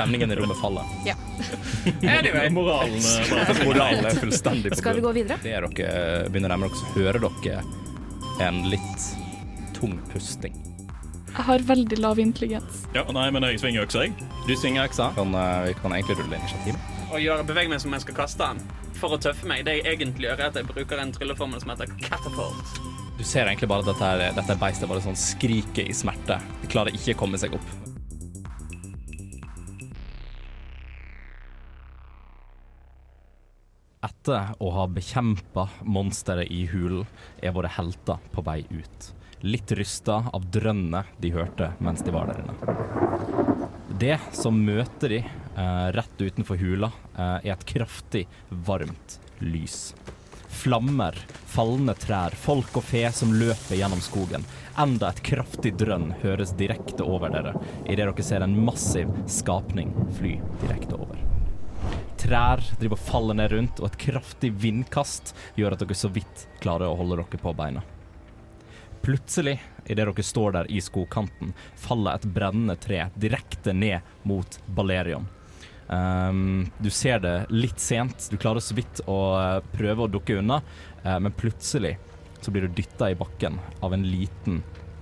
Stemningen i rommet faller. Ja. Anyway. Moralen eh, Moralen er fullstendig på Skal vi gå videre? Det er dere begynner å nærme dere, så hører dere en litt tung pusting. Jeg har veldig lav intelligens. Ja, nei, men jeg svinger øksa, jeg. Du svinger øksa. Kan, eh, vi kan egentlig rulle initiativ. Og gjøre, bevege meg som jeg skal kaste den. For å tøffe meg. Det jeg egentlig gjør, er at jeg bruker en trylleformel som heter catapult. Du ser egentlig bare at dette, her, dette beistet bare sånn skriker i smerte. Det klarer ikke å komme seg opp. Etter å ha bekjempa monsteret i hulen, er våre helter på vei ut. Litt rysta av drønnet de hørte mens de var der inne. Det som møter de eh, rett utenfor hula, eh, er et kraftig, varmt lys. Flammer, falne trær, folk og fe som løper gjennom skogen. Enda et kraftig drønn høres direkte over dere, idet dere ser en massiv skapning fly direkte over. Trær driver og faller ned rundt, og et kraftig vindkast gjør at dere så vidt klarer å holde dere på beina. Plutselig, idet dere står der i skogkanten, faller et brennende tre direkte ned mot Balerion. Um, du ser det litt sent, du klarer så vidt å eh, prøve å dukke unna, uh, men plutselig så blir du dytta i bakken av en liten,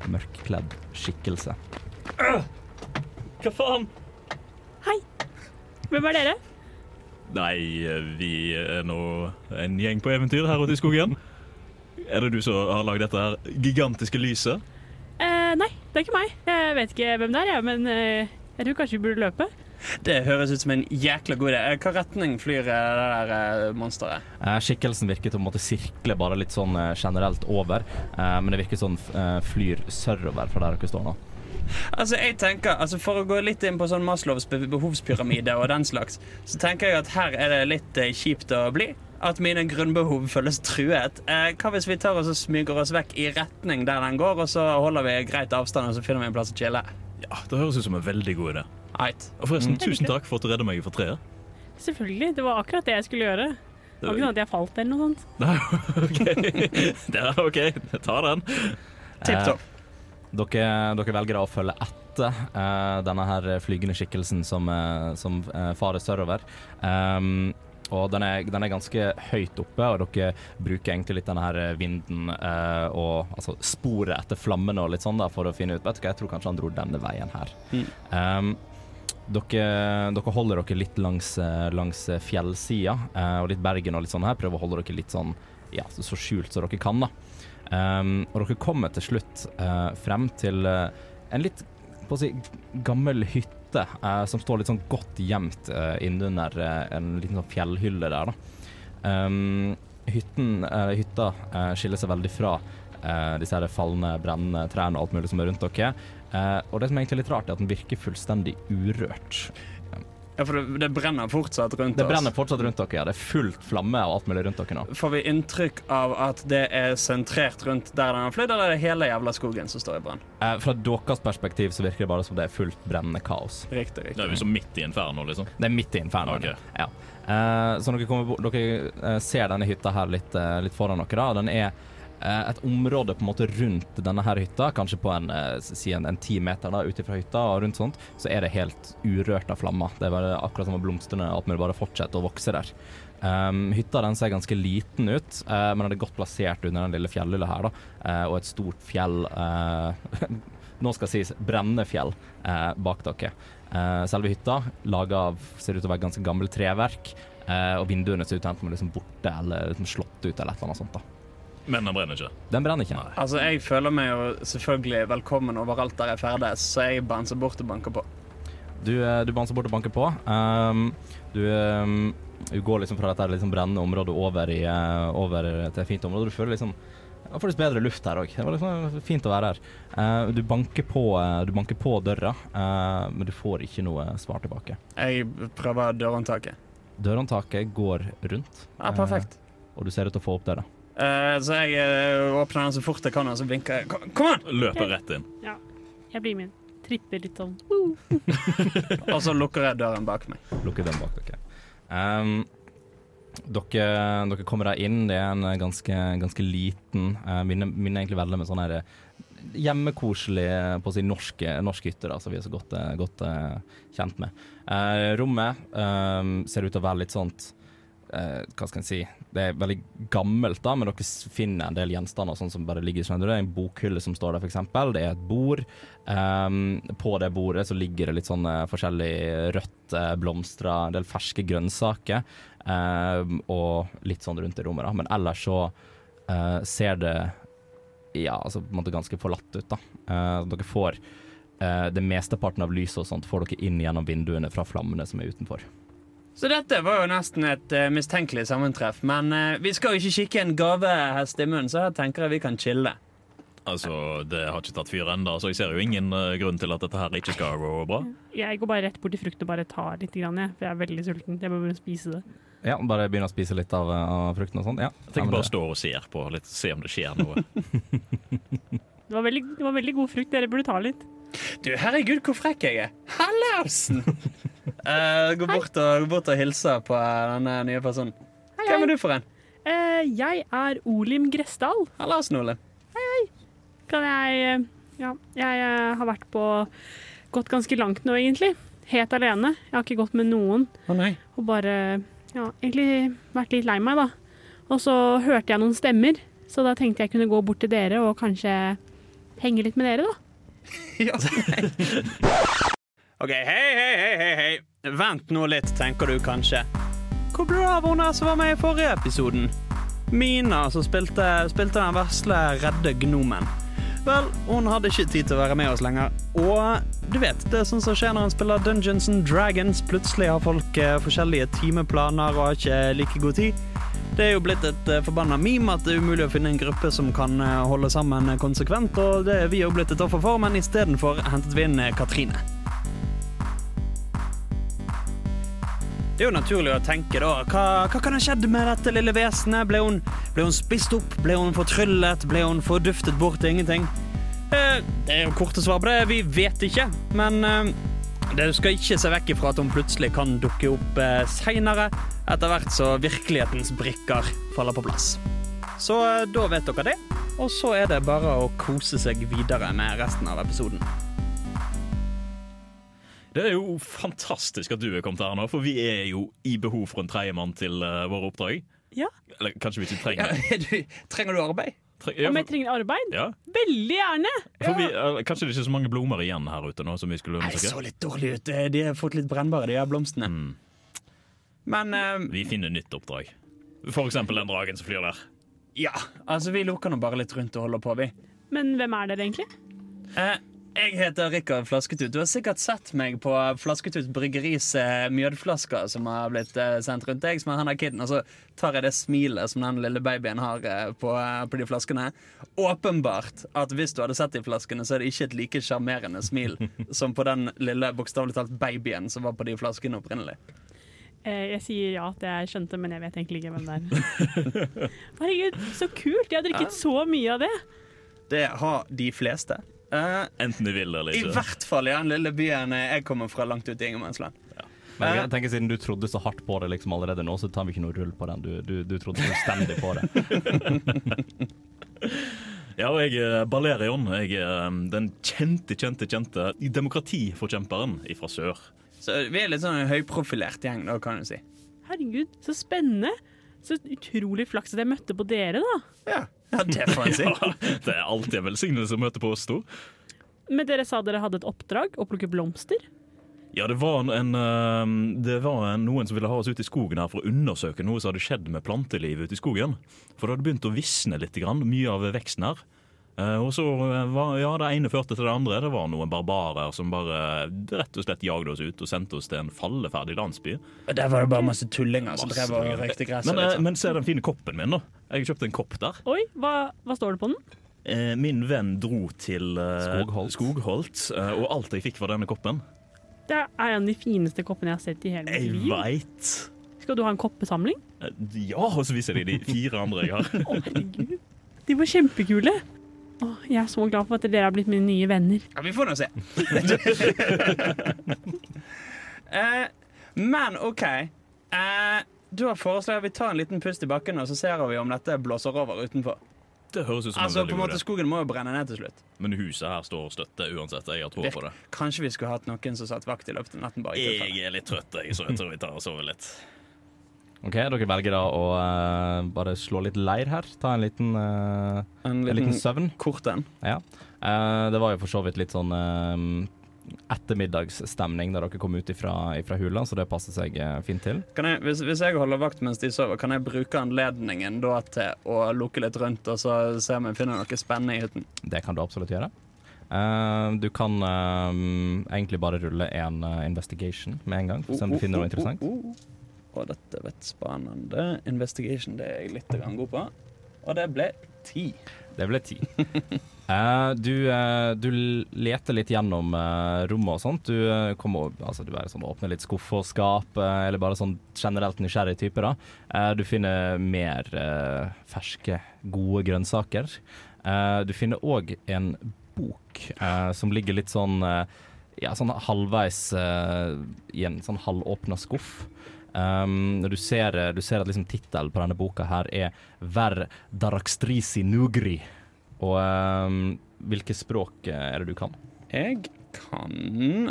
mørkkledd skikkelse. Hva faen? Hei. Hvem er dere? Nei, vi er nå en gjeng på eventyr her ute i skogen. Er det du som har lagd dette her gigantiske lyset? Eh, nei, det er ikke meg. Jeg vet ikke hvem det er, jeg, men eh, jeg tror kanskje vi burde løpe. Det høres ut som en jækla god idé. Hva retning flyr eh, det der eh, monsteret? Eh, skikkelsen virker til å måtte sirkle bare litt sånn eh, generelt over, eh, men det virker sånn eh, flyr sørover fra der dere står nå. Altså, jeg tenker, altså For å gå litt inn på sånn Maslows behovspyramide og den slags, så tenker jeg at her er det litt eh, kjipt å bli. At mine grunnbehov føles truet. Eh, hva hvis vi tar oss og smyger oss vekk i retning der den går, og så holder vi greit avstand og så finner vi en plass å chille? Ja, Det høres ut som en veldig god idé. Right. Og forresten, Mm. tusen takk for at du redda meg fra treet. Selvfølgelig, det var akkurat det jeg skulle gjøre. Det var ikke sånn at jeg falt eller noe sånt. Nei, OK. Det er OK, jeg tar den. Tipp topp. Dere, dere velger å følge etter uh, denne her flygende skikkelsen som, uh, som uh, farer sørover. Um, og den er, den er ganske høyt oppe, og dere bruker egentlig litt denne her vinden og altså sporet etter flammene og litt sånn da, for å finne ut Vet du hva, jeg tror kanskje han dro denne veien her. Mm. Um, dere, dere holder dere litt langs, langs fjellsida og litt Bergen og litt sånn her. Prøver å holde dere litt sånn ja, så, så skjult som dere kan, da. Um, og dere kommer til slutt uh, frem til uh, en litt på å si, gammel hytte uh, som står litt sånn godt gjemt innunder en liten sånn fjellhylle der. da. Um, hytten, hytta skiller seg veldig fra disse her falne, brennende trærne og alt mulig som er rundt dere. Og det som er egentlig litt rart, er at den virker fullstendig urørt. Ja, for det, det brenner fortsatt rundt oss. Det brenner fortsatt rundt dere. ja. Det er fullt flamme og alt mulig rundt dere nå. Får vi inntrykk av at det er sentrert rundt der den har flydd, eller er det hele jævla skogen som står i brann? Eh, fra deres perspektiv så virker det bare som det er fullt brennende kaos. Riktig, Da Det er vi så midt i inferno, liksom. Det er midt i inferno, okay. Ja. Eh, så dere, kommer, dere eh, ser denne hytta her litt, eh, litt foran dere. Da. Den er et område på en måte rundt denne her hytta, kanskje på en, eh, si en, en ti meter da, ut fra hytta, og rundt sånt, så er det helt urørt av flammer. Det er bare akkurat som om blomstene at mulig bare fortsetter å vokse der. Um, hytta den ser ganske liten ut, uh, men den er godt plassert under den lille fjellhylla her. da, uh, og et stort fjell uh, nå skal sies brennende fjell bak dere. Eh, selve hytta laga av ser ut til å være ganske gammelt treverk, eh, og vinduene ser ut til enten liksom borte eller liksom slått ut eller et eller annet sånt. da. Men den brenner ikke. Den brenner ikke. Nei. Altså, Jeg føler meg jo selvfølgelig velkommen overalt der jeg ferdes, så jeg banser bort og banker på. Du, eh, du banser bort og banker på. Um, du, um, du går liksom fra dette liksom brennende området over, i, uh, over til et fint område. Du føler liksom det var faktisk bedre luft her òg. Det var liksom fint å være her. Uh, du, banker på, uh, du banker på døra, eh, men du får ikke noe svar tilbake. Jeg prøver dørhåndtaket. Dørhåndtaket går rundt, Ja, perfekt. og du ser ut til å få opp døra. Eh, så jeg eh, åpner den så fort jeg kan, og så vinker jeg. Kom, kom an! Løper rett inn. Jeg blir med. Tripper litt sånn. Og så lukker jeg døren bak meg. Lukker den bak dere. Um, dere, dere kommer der inn. Det er en ganske, ganske liten uh, minner, minner egentlig veldig med sånn her eh, hjemmekoselig på å si norske, norsk hytte, da, som vi er så godt, eh, godt uh, kjent med. Uh, rommet um, ser ut til å være litt sånt eh, Hva skal en si Det er veldig gammelt, da, men dere finner en del gjenstander sånn som bare ligger sånn. Det er en bokhylle som står der, f.eks. Det er et bord. Um, på det bordet så ligger det litt sånn forskjellig rødt, eh, blomstra, en del ferske grønnsaker. um, og litt sånn rundt i rommet, da. Men ellers så uh, ser det ja, altså på en måte ganske forlatt ut, da. Uh, dere får uh, det mesteparten av lyset og sånt får dere inn gjennom vinduene fra flammene som er utenfor. Så dette var jo nesten et uh, mistenkelig sammentreff. Men uh, vi skal jo ikke kikke en gavehest i munnen, så her tenker jeg vi kan chille. Altså, Det har ikke tatt fyr ennå, så jeg ser jo ingen uh, grunn til at dette her ikke skal gå bra. Jeg går bare rett bort til frukt og bare tar litt, grann, jeg, for jeg er veldig sulten. Jeg må bare spise det. Ja, bare begynne å spise litt av, av frukten og sånn. Ja. Jeg tenker bare å stå og se på, litt, se om det skjer noe. Det var veldig, det var veldig god frukt. Dere burde ta litt. Du, herregud, hvor frekk jeg er! Hallausen! uh, gå, bort og, gå bort og hilse på denne nye personen. Hvem er du for en? Eh, jeg er Olim Gressdal. Hei hei Kan jeg eh, Ja, jeg eh, har vært på Gått ganske langt nå, egentlig. Helt alene. Jeg har ikke gått med noen. Å nei. Og bare Ja, egentlig vært litt lei meg, da. Og så hørte jeg noen stemmer, så da tenkte jeg kunne gå bort til dere og kanskje henge litt med dere, da. Ja, nei. OK, hei, hei, hei, hei, hei. Vent nå litt, tenker du kanskje. Hvor ble det av hun som var med i forrige episoden? Mina, som spilte, spilte den vesle, redde gnomen. Vel, hun hadde ikke tid til å være med oss lenger. Og du vet, det er sånn som skjer når en spiller Dungeons and Dragons. Plutselig har folk eh, forskjellige timeplaner og har ikke like god tid. Det er jo blitt et eh, forbanna meme at det er umulig å finne en gruppe som kan eh, holde sammen eh, konsekvent, og det er vi jo blitt et offer for, men istedenfor hentet vi inn eh, Katrine. Det er jo naturlig å tenke, da. Hva, hva kan ha skjedd med dette lille vesenet? Ble hun, ble hun spist opp? Ble hun fortryllet? Ble hun forduftet bort til ingenting? Eh, det er jo korte svar på det. Vi vet ikke. Men eh, det skal ikke se vekk ifra at hun plutselig kan dukke opp eh, seinere, etter hvert så virkelighetens brikker faller på plass. Så eh, da vet dere det. Og så er det bare å kose seg videre med resten av episoden. Det er jo fantastisk at du er kommet her nå, for vi er jo i behov for en tredjemann til uh, våre oppdrag. Ja. Eller kanskje vi ikke trenger det trenger du arbeid? tre, ja, Om jeg trenger arbeid? ja, Veldig gjerne! for vi, uh, Kanskje det er ikke så mange blomster igjen her ute nå som vi skulle Nei, det så litt dårlig ut. Eh, De har fått litt brennbare, de her blomstene. Mm. Men uh, Vi finner nytt oppdrag. For eksempel den dragen som flyr der. ja, altså vi lukker nå bare litt rundt og holder på, vi. Men hvem er dere egentlig? Eh, jeg heter Rikard Flasketut. Du har sikkert sett meg på Flasketut Bryggeris eh, mjødflasker som har blitt eh, sendt rundt deg, som er han der kiden, og så tar jeg det smilet som den lille babyen har eh, på, på de flaskene. Åpenbart at hvis du hadde sett de flaskene, så er det ikke et like sjarmerende smil som på den lille bokstavelig talt babyen som var på de flaskene opprinnelig. Eh, jeg sier ja til jeg skjønte, men jeg vet egentlig ikke hvem det er. Herregud, så kult! Jeg har drikket så mye av det. Det har de fleste. Eh, Enten de vil eller ikke. I hvert fall i den lille byen jeg kommer fra, langt ute i ingenmannsland. Men jeg tenker Siden du trodde så hardt på det liksom allerede nå, så tar vi ikke noe rull på den. Du, du, du trodde fullstendig på det. Ja, og jeg er Balerion. Jeg er den kjente, kjente, kjente demokratiforkjemperen fra sør. Så vi er litt sånn en høyprofilert gjeng, da, kan du si. Herregud, så spennende. Så utrolig flaks at jeg møtte på dere, da. Ja, ja det får en si. det er alltid en velsignelse å møte på oss to. Men dere sa dere hadde et oppdrag å plukke blomster? Ja, det var, en, eh, det var en, noen som ville ha oss ut i skogen her for å undersøke noe som hadde skjedd med plantelivet ute i skogen. For det hadde begynt å visne litt, mye av veksten her. Eh, og så eh, var, ja, Det ene førte til det andre. Det var noen barbarer som bare rett og slett jagde oss ut og sendte oss til en falleferdig landsby. Der var det bare masse tullinger som drev og røykte gress. Men, eh, sånn. men se den fine koppen min, da. Jeg kjøpte en kopp der. Oi, hva, hva står det på den? Eh, Min venn dro til Skogholt. Skogholt, og alt jeg fikk var denne koppen. Det er en av de fineste koppene jeg har sett i hele mitt Jeg vet. Skal du ha en koppesamling? Ja, og så viser jeg de fire andre jeg har. Å, herregud. De var kjempekule. Å, jeg er så glad for at dere har blitt mine nye venner. Ja, vi får nå se. eh, men OK. Eh, da foreslår jeg vi tar en liten pust i bakken, og så ser vi om dette blåser over utenfor. Det høres ut som Altså, en på en god måte idé. Skogen må jo brenne ned til slutt. Men huset her står støtte uansett. Jeg har tro på det. Kanskje vi skulle hatt noen som satt vakt i løpet av natten. bare. Jeg er litt trøtt, jeg, så jeg tror vi tar og sover litt. OK, dere velger da å eh, bare slå litt leir her. Ta en liten, eh, En en liten liten søvn. kort en. Ja. Eh, det var jo for så vidt litt sånn eh, ettermiddagsstemning da dere kom ut ifra, ifra hula, så det passer seg eh, fint til. Kan jeg, hvis, hvis jeg holder vakt mens de sover, kan jeg bruke anledningen da til å lukke litt rundt og så se om jeg finner noe spennende i hytten? Det kan du absolutt gjøre. Eh, du kan eh, egentlig bare rulle en eh, investigation med en gang, for å se om du finner noe interessant. Oh, oh, oh. Og dette vet spennende. Investigation det er jeg litt god på. Og det ble ti. Det ble ti. Uh, du, uh, du leter litt gjennom uh, rommet og sånt. Du kommer altså du sånn, åpner litt skuffer og skap, eller bare sånn generelt nysgjerrig type. da. Du finner mer ferske, gode grønnsaker. Du finner òg en bok som ligger litt sånn ja, sånn halvveis i en sånn halvåpna skuff. Um, du, ser, du ser at liksom tittelen på denne boka her er 'Ver darakstrisi nugri'. Og um, hvilke språk eh, er det du kan? Jeg kan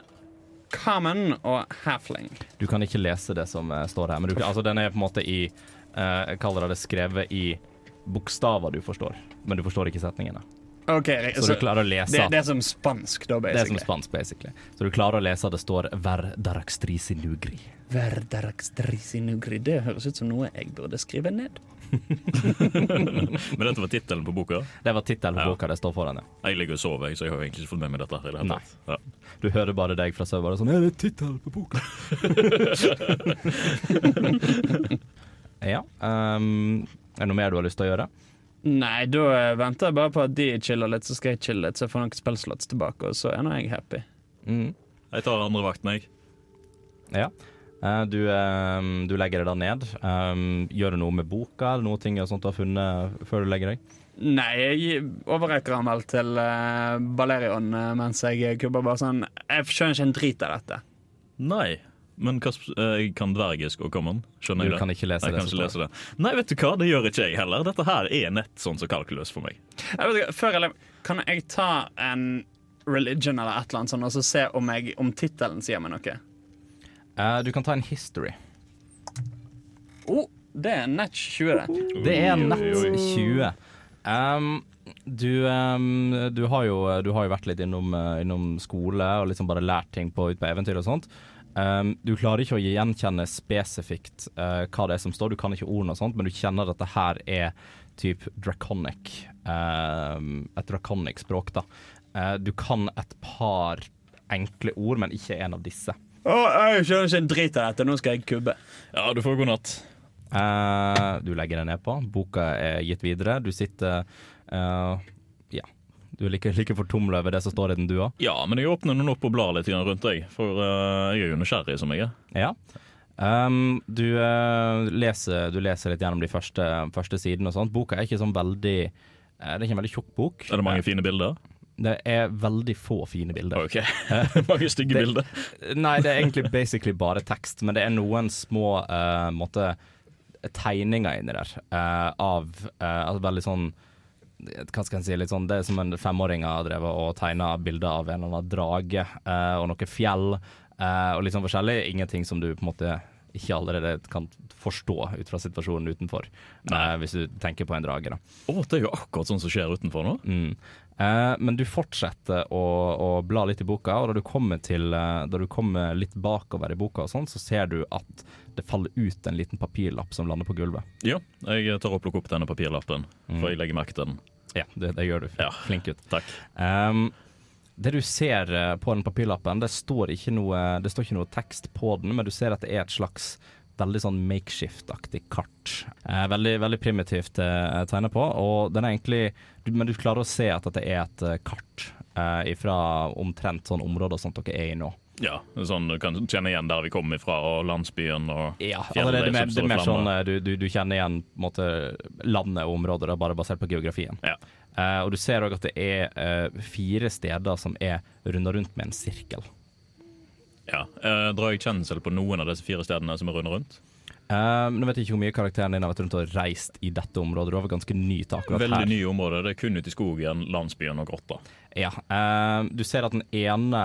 Common og Halfling. Du kan ikke lese det som eh, står her, men du, altså, den er på en måte i uh, Jeg kaller det skrevet i bokstaver du forstår, men du forstår ikke setningene. OK, Så så du klarer å lese det, det er som spansk, da, Det er som spansk, basically. Så du klarer å lese at det står 'Verdaraxtrisi nugri'. Verdaraxtrisi nugri'. Det høres ut som noe jeg burde skrive ned. Men dette var tittelen på boka. Det var tittelen på Ja. boka det står foran. Ja. Jeg ligger og sover, så jeg har egentlig ikke fått med meg dette. det Nei. Ja. Du hører bare deg fra sør bare sånn 'Er det tittelen på boka?' ja. Um, er det noe mer du har lyst til å gjøre? Nei, da eh, venter jeg bare på at de chiller litt, så skal jeg chille litt, så jeg får noen spillslots tilbake, og så er nå jeg happy. Mm. Jeg tar andre vakten, jeg. Ja. Eh, du, eh, du legger det da ned. Um, gjør du noe med boka eller noe ting sånt du har funnet før du legger deg? Nei, jeg overrekker han vel til Balerion eh, mens jeg kubber bare sånn Jeg skjønner ikke en drit av dette. Nei. Men hva eh, jeg kan dvergisk og common? Skjønner Du jeg det? kan ikke lese jeg det kan ikke lese det. Nei, vet du hva, det gjør ikke jeg heller. Dette her er nett sånn som kalkulus for meg. Jeg vet ikke, før eller, Kan jeg ta en religion eller et eller annet sånt, og så se om, jeg, om tittelen sier meg noe? Uh, du kan ta en history. Oh, det er nett 20, det. Det er nett oi, oi. 20. Um, du, um, du, har jo, du har jo vært litt innom, eh, innom skole og liksom bare lært ting på, ut på eventyr og sånt. Um, du klarer ikke å gjenkjenne spesifikt uh, hva det er som står, du kan ikke ordene og sånt, men du kjenner at dette her er typ draconic. um, et draconic språk, da. Uh, du kan et par enkle ord, men ikke en av disse. Å, jeg skjønner ikke en drit av dette. Nå skal jeg kubbe. Ja, du får god natt. Eh, du legger det ned på. Boka er gitt videre. Du sitter eh. Du er like, like fortumla over det som står i den, du òg. Ja, men jeg åpner den opp og blar litt rundt, jeg. For uh, jeg er jo nysgjerrig som jeg er. Ja. Um, du, uh, leser, du leser litt gjennom de første, første sidene og sånt. Boka er ikke sånn veldig uh, Det er ikke en veldig tjukk bok. Er det mange fine bilder? Det er veldig få fine bilder. OK. mange stygge Det- bilder. Nei, det er egentlig basically bare tekst, men det er noen små måte, tegninger inni der av altså veldig sånn hva skal en si, litt sånn, Det er som en femåring har drevet og tegna bilder av en eller annen drage eh, og noen fjell eh, og litt sånn forskjellig. Ingenting som du på en måte ikke allerede kan forstå ut fra situasjonen utenfor. Nei. hvis du tenker på en drage, da. Å, det er jo akkurat sånn som skjer utenfor nå. Mm. Eh, men du fortsetter å, å bla litt i boka, og da du kommer, til, eh, da du kommer litt bakover i boka, og sånn, så ser du at det faller ut en liten papirlapp som lander på gulvet. Ja, jeg tar og plukker opp denne papirlappen, Mm. for jeg legger merke til den. Ja, det, det gjør du. Ja. Flink gutt. Takk. Um, det du ser eh, på den papirlappen, det står, ikke noe, det står ikke noe tekst på den, men du ser at det er et slags veldig sånn makeshift-aktig kart. Eh, veldig, veldig primitivt eh, tegnet på, og den er egentlig du, Men du klarer å se at det er et eh, kart eh, fra omtrent sånn områder som dere er i nå. Ja, sånn du kan kjenne igjen der vi kommer ifra, og landsbyen og Ja, altså det, er mer, det er mer sånn eh, du, du, du kjenner igjen måte, landet og området, bare basert på geografien. Ja. Eh, og du ser òg at det er uh, fire steder som er runda rundt med en sirkel. Ja. uh, drar jeg kjensel på noen av disse fire stedene som er runda rundt? Nå vet jeg ikke hvor mye karakteren din har vært rundt og reist i dette området. Du var vel ganske ny til akkurat Veldig her. nye områder. Det er kun ute i skogen, landsbyen og grotta. Ja, du ser at den ene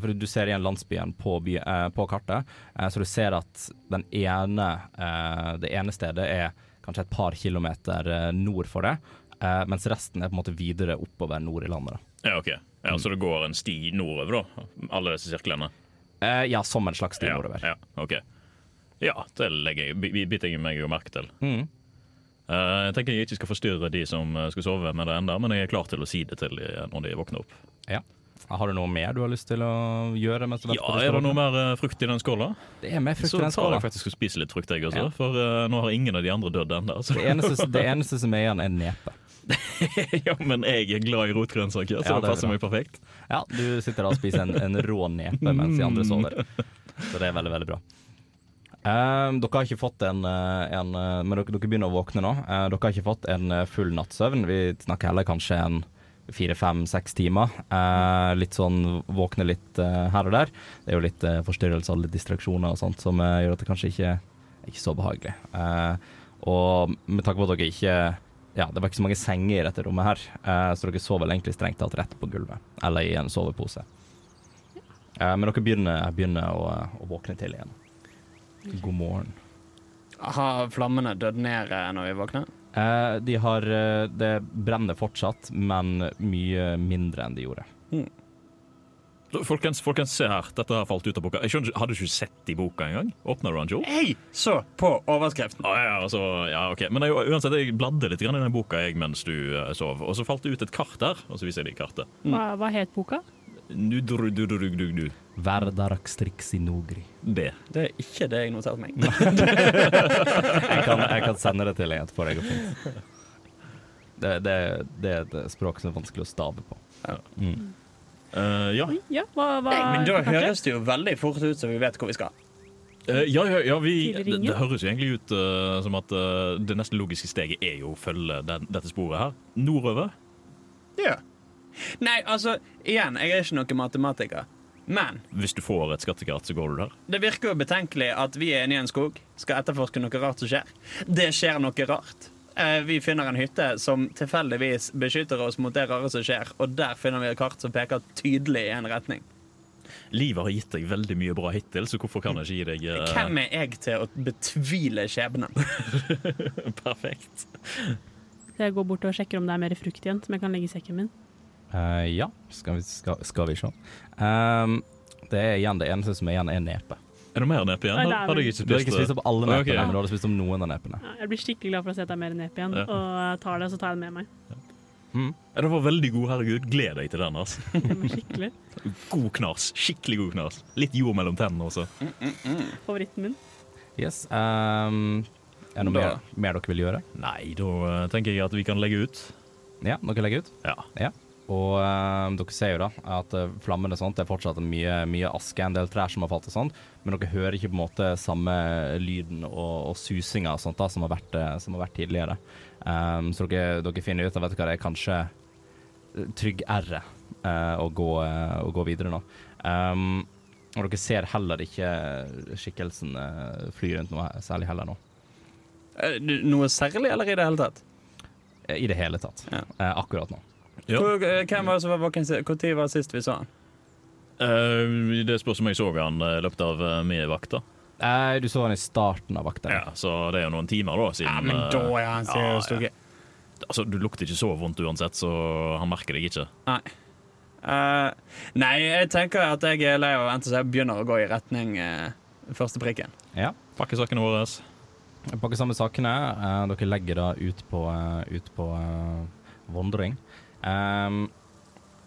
For du ser igjen landsbyen på, by, på kartet. så du ser at den ene det ene stedet er kanskje et par kilometer nord for det. Eh, mens resten er på en måte videre oppover nord i landet. Da. Ja, ok. Ja, Så det går en sti nordover, da? Alle disse sirklene? Eh, ja, som en slags sti Ja, nordover. ja, ok. Ja, det legger jeg, biter jeg meg jo merke til. Mm. Uh, jeg tenker jeg ikke skal forstyrre de som eh, skal sove med det enda, men jeg er klar til å si det til de når de våkner opp. Ja. Har du noe mer du har lyst til å gjøre? Ja, Er det noe mer eh, frukt i den skåla? Det er mer frukt Så i den tar jeg faktisk og spiser litt frukt, jeg også. Ja. For uh, nå har ingen av de andre dødd ennå. Det det eneste som er igjen, er nepe. ja, men jeg er glad i rotgrønnsaker, så Ja, det det er passer meg perfekt. Ja, du sitter da og spiser en, en rå nepe mens de andre sover. Så det er veldig, veldig bra. Um, dere har ikke fått en, eh, en eh, Men dere, dere begynner å våkne nå. Uh, dere har ikke fått en eh, full nattsøvn. Vi snakker heller kanskje en fire, fem, seks timer. Eh, litt sånn våkne litt eh, her og der. Det er jo litt uh, forstyrrelser og litt distraksjoner og sånt som gjør at det kanskje ikke er så behagelig. Eh, og med tanke på at dere ikke ja, det var ikke så mange senger i dette rommet her, eh, så dere sov vel egentlig strengt tatt rett på gulvet. Eller i en sovepose. Eh, men dere begynner, begynner å, å våkne til igjen. God morgen. Har flammene dødd ned eh, når vi våkner? Eh, de har eh, Det brenner fortsatt, men mye mindre enn de gjorde. Folkens, folkens, se her. Dette har falt ut av boka. Jeg skjønner, ikke- Hadde du ikke sett i boka engang? Åpna du den, Joe? Jeg så på overskriften. Ah, ja, altså, ja, ok. Men jeg, uansett, jeg bladde litt i den boka jeg mens du uh, sov, og så falt det ut et kart der. Og så viser jeg deg kartet. Hva, hva het boka? Du. Verdaraxtrixi. Det. Det er ikke det jeg noterte meg. Jeg kan, jeg kan sende det til deg etterpå. Det, det, det er et språk som er vanskelig å stave på. Mm. Eh, ja. Ja, hva, hva Men da høres det jo veldig fort ut som vi vet hvor vi skal. Uh, ja, ja, ja vi, det, det høres jo egentlig ut uh, som at uh, det neste logiske steget er jo å følge den, dette sporet her. Nordover. Ja. Nei, altså, igjen, jeg er ikke noen matematiker. Men Hvis du får et skattekart, så går du der. det virker jo betenkelig at vi er inne i en skog, skal etterforske noe rart som skjer. Det skjer noe rart. Eh, Vi finner en hytte som tilfeldigvis beskytter oss mot det rare som skjer, og der finner vi et kart som peker tydelig i en retning. Livet har gitt deg veldig mye bra hittil, så hvorfor kan jeg ikke gi deg uh... Hvem er jeg til å betvile skjebnen? perfekt? Så jeg går bort og sjekker om det er mer frukt igjen som jeg kan legge i sekken min. Uh, ja, skal vi, skal, skal vi se. Um, det er igjen det eneste som er igjen, er nepe. Er det mer nepe igjen? Nei, det er Hadde vel- jeg ikke Du har ikke spist spist opp alle Ok. nepene, men du hadde spist opp noen av nepene. Ja, jeg blir skikkelig glad for å se at det er mer nep igjen, Ja. og tar det, så tar jeg det med meg. Ja, Det var veldig god, herregud. Gled deg til den. altså. Det var skikkelig. God knas. Skikkelig god knas. Litt jord mellom tennene også. Favoritten min. Yes. ehm, er det noe Da- mer, mer dere vil gjøre? Nei, da eh, tenker jeg at vi kan legge ut. Ja, dere legger ut? Ja. Ja. Og eh, dere ser jo da at flammen er og sånt, det er fortsatt mye, mye aske, en del trær som har falt og sånt, men dere hører ikke på en måte samme lyden og, og susinga og sånt da, som har vært, eh, som har vært tidligere. Um, så dere, dere finner ut vet du hva, det er kanskje eh, trygg R uh, å, gå, uh, å gå videre nå. Um, og dere ser heller ikke skikkelsen uh, fly rundt noe særlig heller nå. Eh, Noe særlig, eller i det hele tatt? Eh, I det hele tatt. Ja. Eh, akkurat nå. Ja. Hvor, eh, hvem var det som var våken Når var sist vi så han? Uh, det spørs om jeg så han eh, i løpet av uh, vakter. Eh, du så han i starten av vakta. Ja, så det er jo noen timer, da, siden Ja, men da er han ja, seriøst ja. okay. Altså, Du lukter ikke så vondt uansett, så han merker deg ikke. Nei. Uh, nei, jeg tenker at jeg er lei av å vente, så jeg begynner å gå i retning uh, første prikken. Ja. Pakke sakene våre. Pakke sammen sakene. Uh, dere legger da ut på, ut på vandring. Ehm,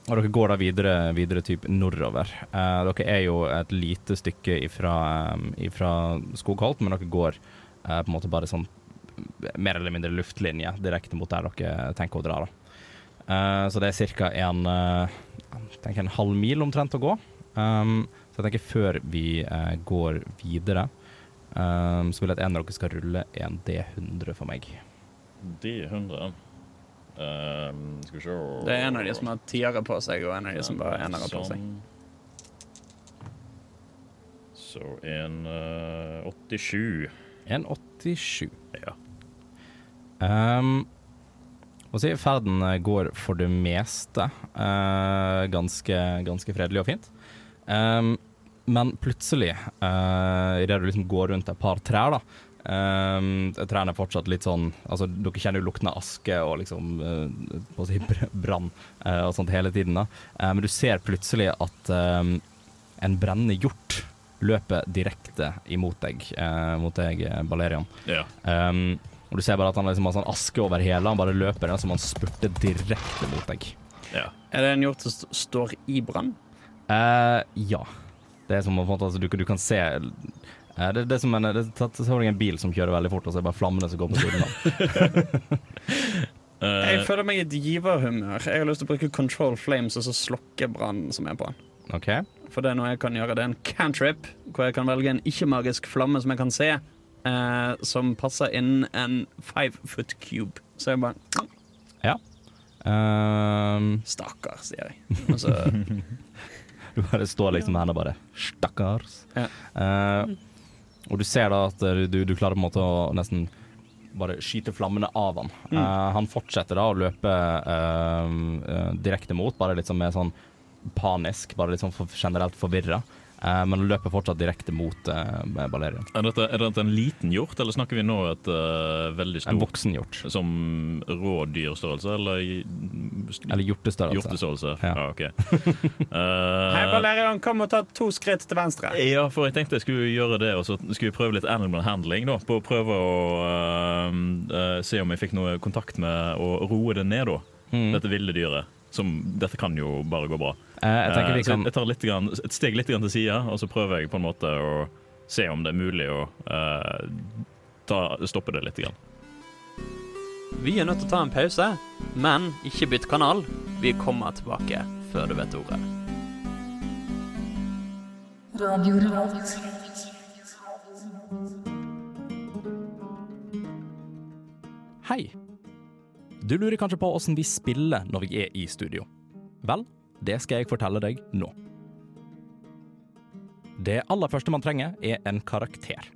og dere går da videre, videre typ nordover. Uh, dere er jo et lite stykke ifra, um, ifra Skogholt, men dere går uh, på en måte bare sånn mer eller mindre luftlinje direkte mot der dere tenker å dra. Eh, så det er ca. En, en halv mil omtrent å gå. Um, så jeg tenker før vi går videre, um, så vil jeg at en av dere skal rulle en D100 for meg. D100. Ehm, skal vi se Det er en av de som har tiere på seg, og en av de som bare har enere på seg. Sånn. Så en uh, 87. En 87. Ja. Um, og så er ferden eh, går for det meste uh, ganske, ganske fredelig og fint. Um, men plutselig, uh, idet du liksom går rundt et par trær, da um, jeg trener fortsatt litt sånn Altså, dere kjenner jo lukten av aske og liksom uh, si brann uh, og sånt hele tiden, da. uh, men du ser plutselig at um, en brennende hjort løper direkte imot deg, eh, mot deg, Balerion. ja. Um, og du ser bare at han liksom har sånn aske over hele, han bare løper som han spurter direkte mot deg. ja. Er det en hjort som st står i brann? Eh, ja. Det er som altså, du, du kan se eh, det, det er som en, det, tatt- så har du en bil som kjører veldig fort, og så er det bare flammene som går på siden av. Eh, Jeg føler meg i et giverhumør. Jeg har lyst til å bruke control flames og så slokke brannen som er på den. OK? For det er noe jeg kan gjøre. Det er en cantrip, hvor jeg kan velge en ikke-magisk flamme som jeg kan se, eh, som passer innen en five foot cube. Så jeg bare Um, Stakkar, sier jeg. Og så du bare står liksom med hendene bare Stakkars. Ja. Eh, og du ser da at eh, du, du klarer på en måte å nesten bare skyte flammene av han. Mm. Uh, han fortsetter da å løpe uh, uh, direkte mot, bare litt sånn mer sånn panisk, bare litt sånn for, generelt forvirra. Eh, men løper fortsatt direkte mot uh, Balerion. er, dette, er dette en liten hjort, eller snakker vi nå et uh, veldig En voksen hjort. Som rådyrstørrelse, eller Eller hjortestørrelse. hjortestørrelse? Ja. Ah, ok. Hei, Balerion, kom og ta to skritt til venstre. Ja, for jeg tenkte jeg skulle gjøre det, og så skulle vi prøve litt animal handling. da, På å prøve å se om jeg fikk noe kontakt med å roe det ned, da. Mm. Dette ville dyret. Som, dette kan jo bare gå bra. Eh, jeg vi Eh, kan jeg tar litt grann, et steg litt grann til sida, og så prøver jeg på en måte å se om det er mulig å øh, ta, stoppe det litt. Grann. Vi er nødt til å ta en pause, men ikke bytt kanal. Vi kommer tilbake før du vet ordet. Radio Revolt. Hei! Du lurer kanskje på åssen vi spiller når vi er i studio. Vel, det skal jeg fortelle deg nå. Det aller første man trenger, er en karakter.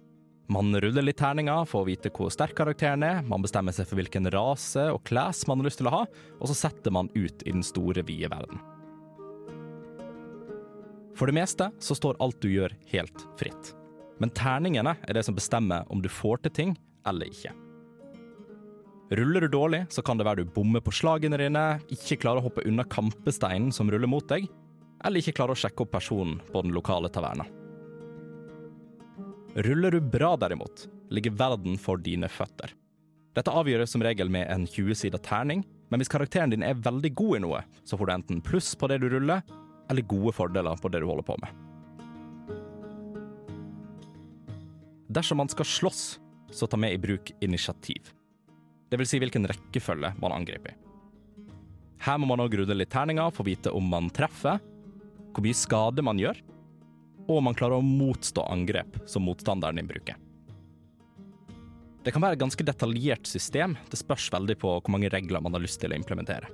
Man ruller litt terninger for å vite hvor sterk karakteren er, man bestemmer seg for hvilken rase og class man har lyst til å ha, og så setter man ut i den store, vide verden. For det meste så står alt du gjør, helt fritt. Men terningene er det som bestemmer om du får til ting eller ikke. Ruller du dårlig, så kan det være du bommer på slagene dine, ikke klarer å hoppe unna kampesteinen som ruller mot deg, eller ikke klarer å sjekke opp personen på den lokale taverna. Ruller du bra derimot, ligger verden for dine føtter. Dette avgjøres som regel med en 20-sida terning, men hvis karakteren din er veldig god i noe, så får du enten pluss på det du ruller, eller gode fordeler på det du holder på med. Dersom man skal slåss, så ta med i bruk initiativ. Vil si hvilken rekkefølge man angriper i. Her må man òg rulle litt terninger for å vite om man treffer, hvor mye skade man gjør, og om man klarer å motstå angrep som motstanderen din bruker. Det kan være et ganske detaljert system, det spørs veldig på hvor mange regler man har lyst til å implementere.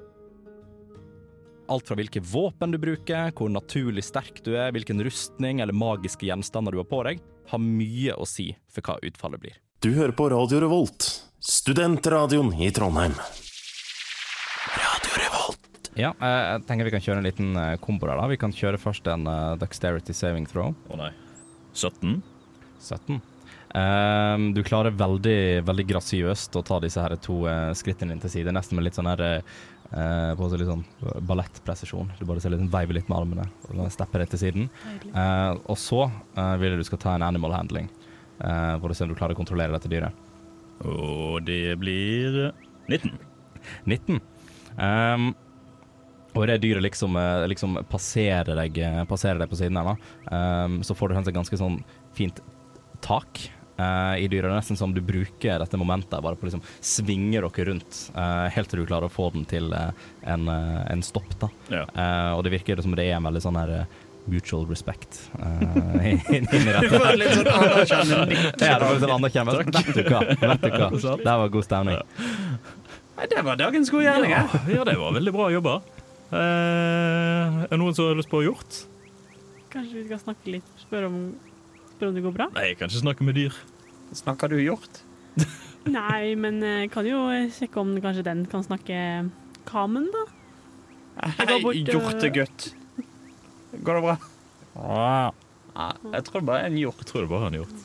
Alt fra hvilke våpen du bruker, hvor naturlig sterk du er, hvilken rustning eller magiske gjenstander du har på deg, har mye å si for hva utfallet blir. Du hører på Radio Revolt, studentradioen i Trondheim. Radio Revolt. Ja, eh, jeg tenker vi kan kjøre en liten eh, kombo der. da. Vi kan kjøre først en uh, dexterity saving throw. Å nei. 17? 17. Um, du klarer veldig, veldig grasiøst å ta disse her to uh, skrittene inn til side, nesten med litt sånn her uh, på litt sånn ballettpresisjon. Du bare ser litt veiver litt med armene og stepper rett til siden. Uh, og så vil jeg du skal ta en animal handling, eh, for å se om du klarer å kontrollere dette dyret. Og det blir 19. 19. Um, og det dyret liksom, eh, liksom passerer, deg, eh, passerer deg på siden her, da, Um, så får du et ganske sånn fint tak uh, i dyret. Det er nesten som du bruker dette momentet bare på å liksom svinge dere rundt, uh, helt til du klarer å få den til uh, en, en stopp. da. Ja. Og det virker som det er en veldig sånn her mutual respect eh, Du dette. får litt sånn anerkjennende. Ja, det var litt sånn anerkjennende. Vet du hva, vet du hva. Der var god stemning. Nei, Det var dagens gode gjerning. Ja, ja, det var veldig bra jobba. Eh, er det noen som har lyst på hjort? Kanskje vi skal snakke litt, spørre om, spør om det går bra? Nei, jeg kan ikke snakke med dyr. Snakker du hjort? Nei, men eh, kan jo sjekke om kanskje den kan snakke kamen, da. Hei, hjortegutt. Går det bra? Ja, jeg tror det bare er en hjort. Jeg tror det bare er en hjort.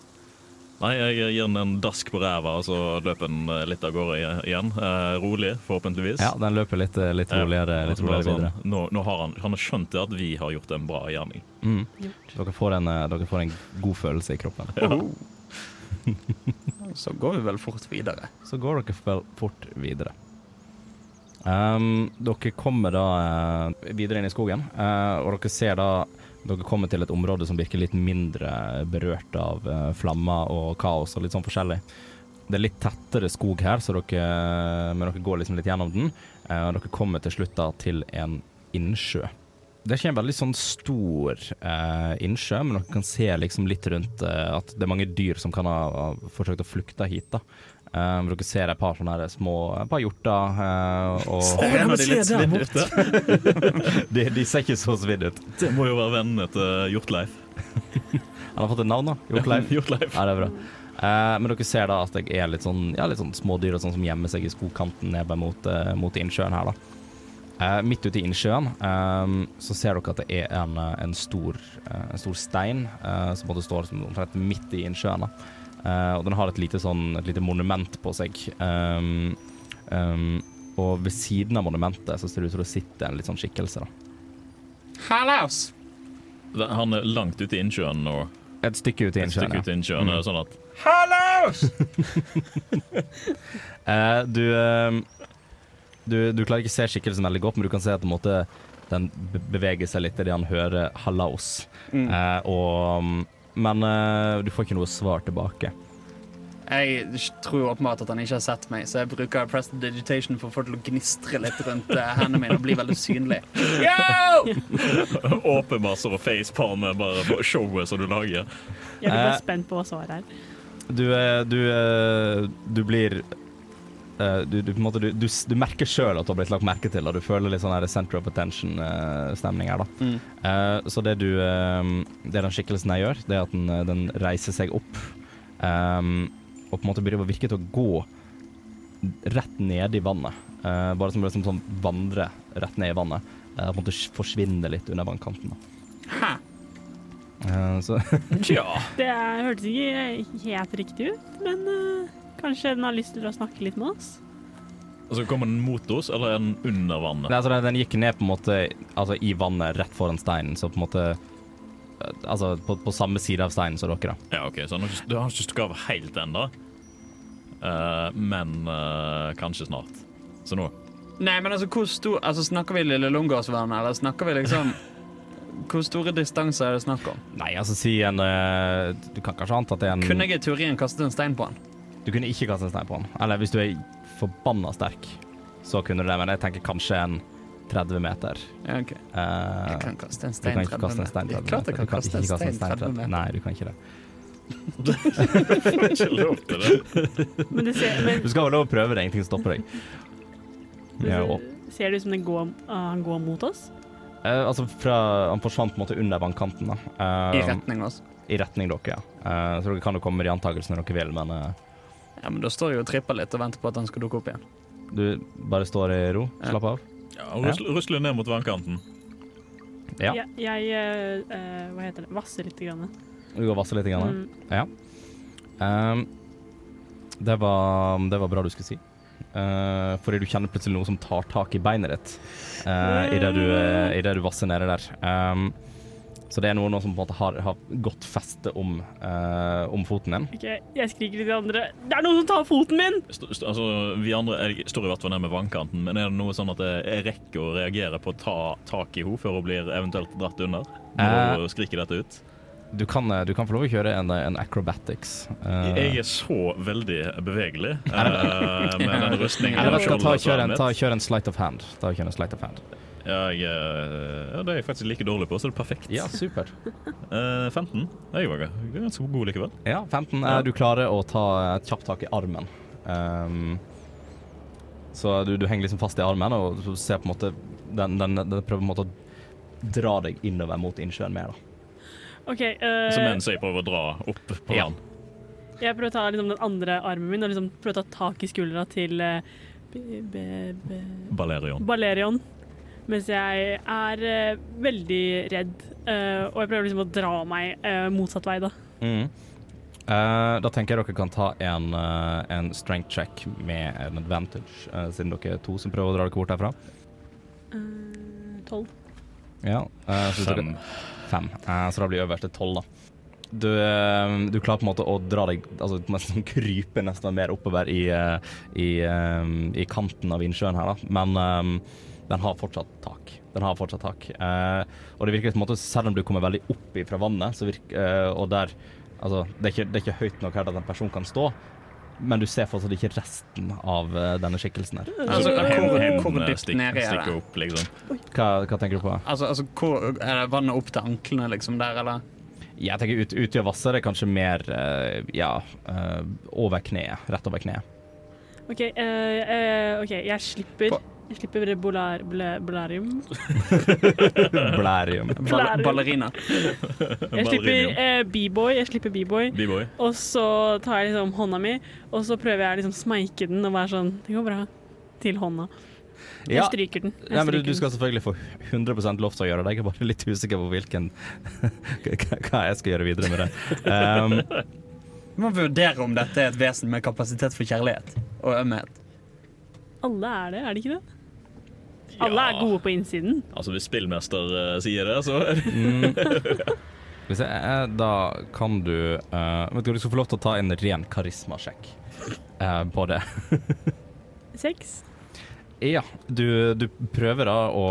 Nei, jeg gir den en dask på ræva, og så løper den eh, litt av gårde igjen. Eh, rolig, forhåpentligvis. Ja, den løper litt, eh, litt roligere, Ja, litt og så bare roligere videre. sånn, nå, nå har han, han har skjønt det at vi har gjort en bra gjerning. Mm. Dere, får en, eh, dere får en god følelse i kroppen. Så går vi vel fort videre. Så går dere vel fort videre. Um, dere kommer da eh, videre inn i skogen, uh, og dere ser da dere kommer til et område som virker litt mindre berørt av uh, flammer og kaos og litt sånn forskjellig. Det er litt tettere skog her, så dere, men dere går liksom litt gjennom den. Uh, og dere kommer til slutt da til en innsjø. Det er ikke en veldig sånn stor uh, innsjø, men dere kan se liksom litt rundt at det er mange dyr som kan ha, ha forsøkt å flykte hit. da. Eh, dere ser et par sånne små et par hjorter. Uh, og En av de litt svidd ut. de, de ser ikke så svidd ut. Det må jo være vennene til Hjortleif. Han har fått et navn, da. Hjortleif. Hjortleif. Ja, det er bra. Uh, men dere ser da at det er litt sånn, ja, litt sånn smådyr og sånn som gjemmer seg i skogkanten nede mot, uh, mot innsjøen her, da. Uh, midt ute i innsjøen um, så ser dere at det er en, eh, en, stor, eh, en stor stein eh, som både står som omtrent midt i innsjøen. da. Eh, og den har et lite, sånn, et lite monument på seg. Um, um, og ved siden av monumentet så ser det ut som det sitter en litt sånn skikkelse. da. Hallaus! Han er langt ute i innsjøen nå. Et stykke ut i Et innsjøen. stykke ut i innsjøen. Mm. Sånn at Hallaus! uh, du, eh, du Du klarer ikke å se skikkelsen veldig godt, men du kan se at på en måte, den beveger seg litt idet han hører 'hallaos'. Mm. Uh, og, men uh, du får ikke noe svar tilbake. Jeg tror åpenbart at han ikke har sett meg, så jeg bruker prestidigitation for å få til å gnistre litt rundt eh, hendene mine og bli veldig synlig. Yo! og facepalm facepalme bare showet som du lager. Jeg blir bare Eh, spent på hva svaret er. Du, du, du blir du, du, på en måte, du, du, du merker sjøl at du har blitt lagt merke til, og du føler litt sånn her center of attention-stemning her. da. Mm. Eh, så det, du, eh, det den skikkelsen her gjør, det er at den, eh, den reiser seg opp ehm, og på en måte begynner å virke til å gå rett ned i vannet. Eh, bare som liksom sånn vandre rett ned i vannet. Eh, på en måte forsvinne litt under vannkanten. da. Hæ? Eh, så Tja. Det hørtes ikke helt riktig ut, men eh, kanskje den har lyst til å snakke litt med oss? Altså, Kommer den mot oss, eller er den under vannet? Nei, altså, den- den gikk ned på en måte altså, i vannet rett foran steinen, så på en måte eh, Altså på, på samme side av steinen som dere, da. Ja, ok, Så den har ikke, du har ikke stukket av helt ennå, uh, men uh, kanskje snart. Så nå Nei, men altså, hvor stor altså, Snakker vi Lille Lungåsvannet, eller snakker vi liksom Hvor store distanser er det snakk om? Nei, altså si en uh, Du kan kanskje anta at det er en Kunne jeg i teorien kastet en stein på han? Du kunne ikke kaste en stein på han. Eller hvis du er forbanna sterk, så kunne du det, men jeg tenker kanskje en 30 meter. Ja, ok. Uh, Jeg kan kaste en du stein kan ikke 30 kaste en stein meter. 30 meter. Klart jeg kan ikke kaste en stein 30 meter. Nei, du kan ikke det. Får ikke lov til det. Men du, ser, men Du skal ha lov å prøve det, ingenting stopper deg. Ja, ser, det ut som det går, ah, han går mot oss? Uh, altså fra, han forsvant på en måte under vannkanten. da. Uh, I retning oss. I retning dere, ja. Uh, så dere kan jo komme med de antakelsene dere vil, men eh, Ja, men da står jeg og tripper litt og venter på at han skal dukke opp igjen. du bare står i ro, Ja. slapp av. Ja, og rusler, rusler ned mot vannkanten. Ja. Jeg, jeg eh, eh, hva heter det, vasser litt. Grann. Du går og vasser litt. Grann. Mm. Ja. Um, det, var, det var bra du skulle si. Uh, fordi du kjenner plutselig noe som tar tak i beinet ditt uh, idet du, uh, i det du vasser nede der. Ehm, så det er noe, noe som på en måte har, har godt feste om, eh, om foten din. Ok, jeg skriker til de andre. Det er noen som tar foten min! St st altså, vi andre jeg står i hvert fall nede med vannkanten, men er det noe sånn at jeg rekker å reagere på å ta tak i henne før hun blir eventuelt dratt under? Når Eh. hun skriker dette ut? Du kan, eh, du kan få lov å kjøre en, en acrobatics. Uh, Jeg er så veldig bevegelig uh, med den rustningen. Eller hva, ta, skjoldet kjør en, ta, kjør en sleight of hand. Ta, kjør en sleight of hand. Ja, jeg, eh, ja, det er jeg faktisk like dårlig på, så det er perfekt. Ja, supert. Uh, 15. Jeg var ga- ganske god likevel. Ja, 15. Ja. Eh, du klarer å ta et kjapt tak i armen. Um, så du, du henger liksom fast i armen og du ser på en måte Den, den, den prøver på en måte å dra deg innover mot innsjøen mer. da. OK. uh, Så mens jeg prøver å dra opp på Ja. land. jeg prøver å ta liksom, den andre armen min og liksom prøver å ta tak i skuldra til uh, Balerion. Balerion. Mens jeg er eh, veldig redd, eh, og jeg prøver liksom å dra meg eh, motsatt vei, da. Mm. Eh, da tenker jeg dere kan ta en, eh, en strength check med en advantage, eh, siden dere er to som prøver å dra dere bort herfra. Eh, Tolv. Ja, eh, så dere, Fem. fem. Eh, så da blir øverste tolv, da. Du, eh, du klarer på en måte å dra deg Altså nesten krype nesten mer oppover i, eh, i, eh, i kanten av innsjøen her, da. Men eh, den har fortsatt tak. Den har fortsatt tak. Eh, og det virker som at selv om du kommer veldig opp fra vannet, så virker, eh, og der Altså, det er, ikke, det er ikke høyt nok her at en person kan stå, men du ser fortsatt ikke resten av eh, denne skikkelsen her. Altså, hvor, hvor dypt nede er det? opp, liksom. Hva, hva tenker du på? Altså, altså hvor, Er det vannet opp til anklene liksom der, eller? Jeg tenker ut, ut i vasset er det kanskje mer eh, ja, eh, over kneet. Rett over kneet. OK, uh, uh, okay. jeg slipper På- Jeg slipper bolar, bola- bolarium. Blærium. Ball ballerina. Jeg slipper eh, b-boy, jeg slipper b-boy. B-boy. Og så tar jeg liksom hånda mi, og så prøver jeg liksom smeike den og være sånn Det går bra. Til hånda. Jeg Ja, stryker den. Jeg Nei, men du, du skal selvfølgelig få 100 lov til å gjøre det. Jeg er bare litt usikker på hvilken hva- hva jeg skal gjøre videre med det. Um, Vi må vurdere om dette er et vesen med kapasitet for kjærlighet og ømhet. Alle er det, er det ikke det? Alle er gode på innsiden. Altså, hvis spillmester uh, sier det, så er det mm, Hvis jeg eh, da kan du uh, Vet du, du skal få lov til å ta en ren karismasjekk uh, på det. Seks. Ja, du, du prøver da å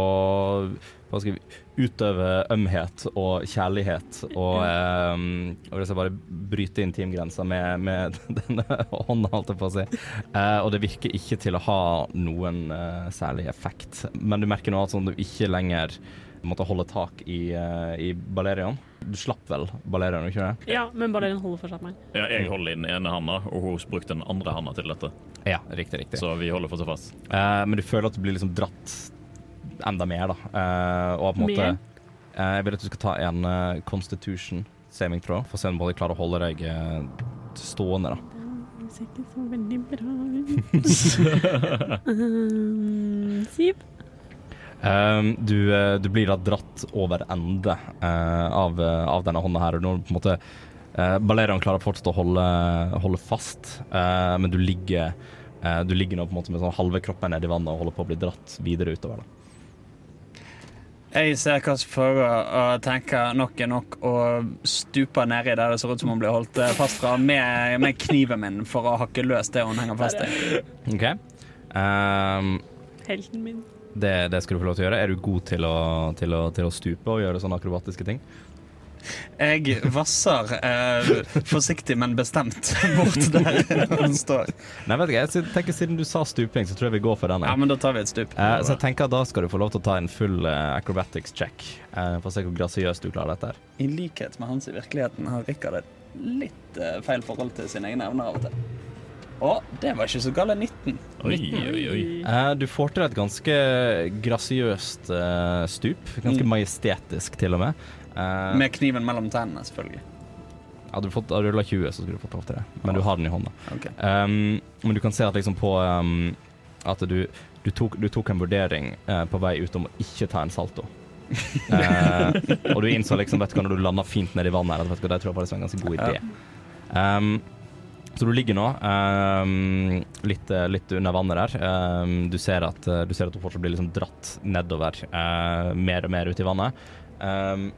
hva skal vi, utøve ømhet og kjærlighet og, um, og det skal bare bryte intimgrensa med, med denne hånda, holdt jeg på å si. Uh, og det virker ikke til å ha noen uh, særlig effekt. Men du merker nå at sånn, du ikke lenger måtte holde tak i, uh, i Balerion. Du slapp vel Balerion, ikke det? Ja, men Balerion holder fortsatt meg. ja, Jeg holder i den ene handa, og hun brukte den andre handa til dette. Ja, riktig, riktig. Så vi holder fortsatt fast. Uh, men du føler at du blir liksom dratt enda mer, da. Eh, og på en måte eh, Jeg vil at du skal ta en eh, constitution saving throw, for å se om du klarer å holde deg stående, da. Ser ikke så veldig bra ut. um, Siv. Um, du, du blir da dratt over ende uh, av, av denne hånda her. Nå på en måte uh, Balerion klarer fortsatt å holde, holde fast, uh, men du ligger uh, Du ligger nå på en måte med sånn halve kroppen nedi vannet og holder på å bli dratt videre utover. da. Jeg ser hva som foregår og tenker nok er nok, og stuper nedi der det ser ut som hun blir holdt eh, fast fra, med, med kniven min for å hakke løs det hun henger fast i. OK. Um, Helten min. det, det skal du få lov til å gjøre. Er du god til å, til å, til å stupe og gjøre sånne akrobatiske ting? Jeg vasser eh, forsiktig, men bestemt bort der hun står. Nei, vet ikke, jeg tenker Siden du sa stuping, så tror jeg vi går for den. Ja, men da tar vi et stup. Eh, så jeg tenker Da skal du få lov til å ta en full eh, acrobatics check. eh, for å se hvor grasiøst du klarer dette. her. I likhet med Hans i virkeligheten har Rikard et litt eh, feil forhold til sine egne evner av og til. Og det var ikke så galt. 19. Oi, oi, oi. Eh, du får til et ganske grasiøst eh, stup. Ganske Mm. majestetisk, til og med. Eh, Med kniven mellom tennene, selvfølgelig. hadde du fått- rulla 20, så skulle du fått lov til det. Men du har den i hånda. Okay. Um, men du kan se at liksom på um, At du, du, tok, du tok en vurdering uh, på vei ut om å ikke ta en salto. uh, og du innså liksom, vet du hva, når du landa fint ned i vannet her, at vet du hva, det tror jeg faktisk var en ganske god idé. Um, så du ligger nå um, litt, eh, litt under vannet der. Um, du, ser at, eh, du ser at hun fortsatt blir liksom dratt nedover, uh, mer og mer ut i vannet. Um,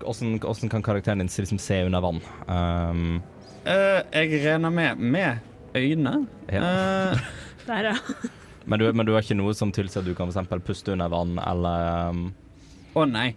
hvordan, hvordan kan karakteren din liksom se under vann? Um, Eh, jeg regner med med øyne. Ja. Uh, Der, ja. men, du, men du har ikke noe som tilsier at du kan for puste under vann, eller um, Å nei.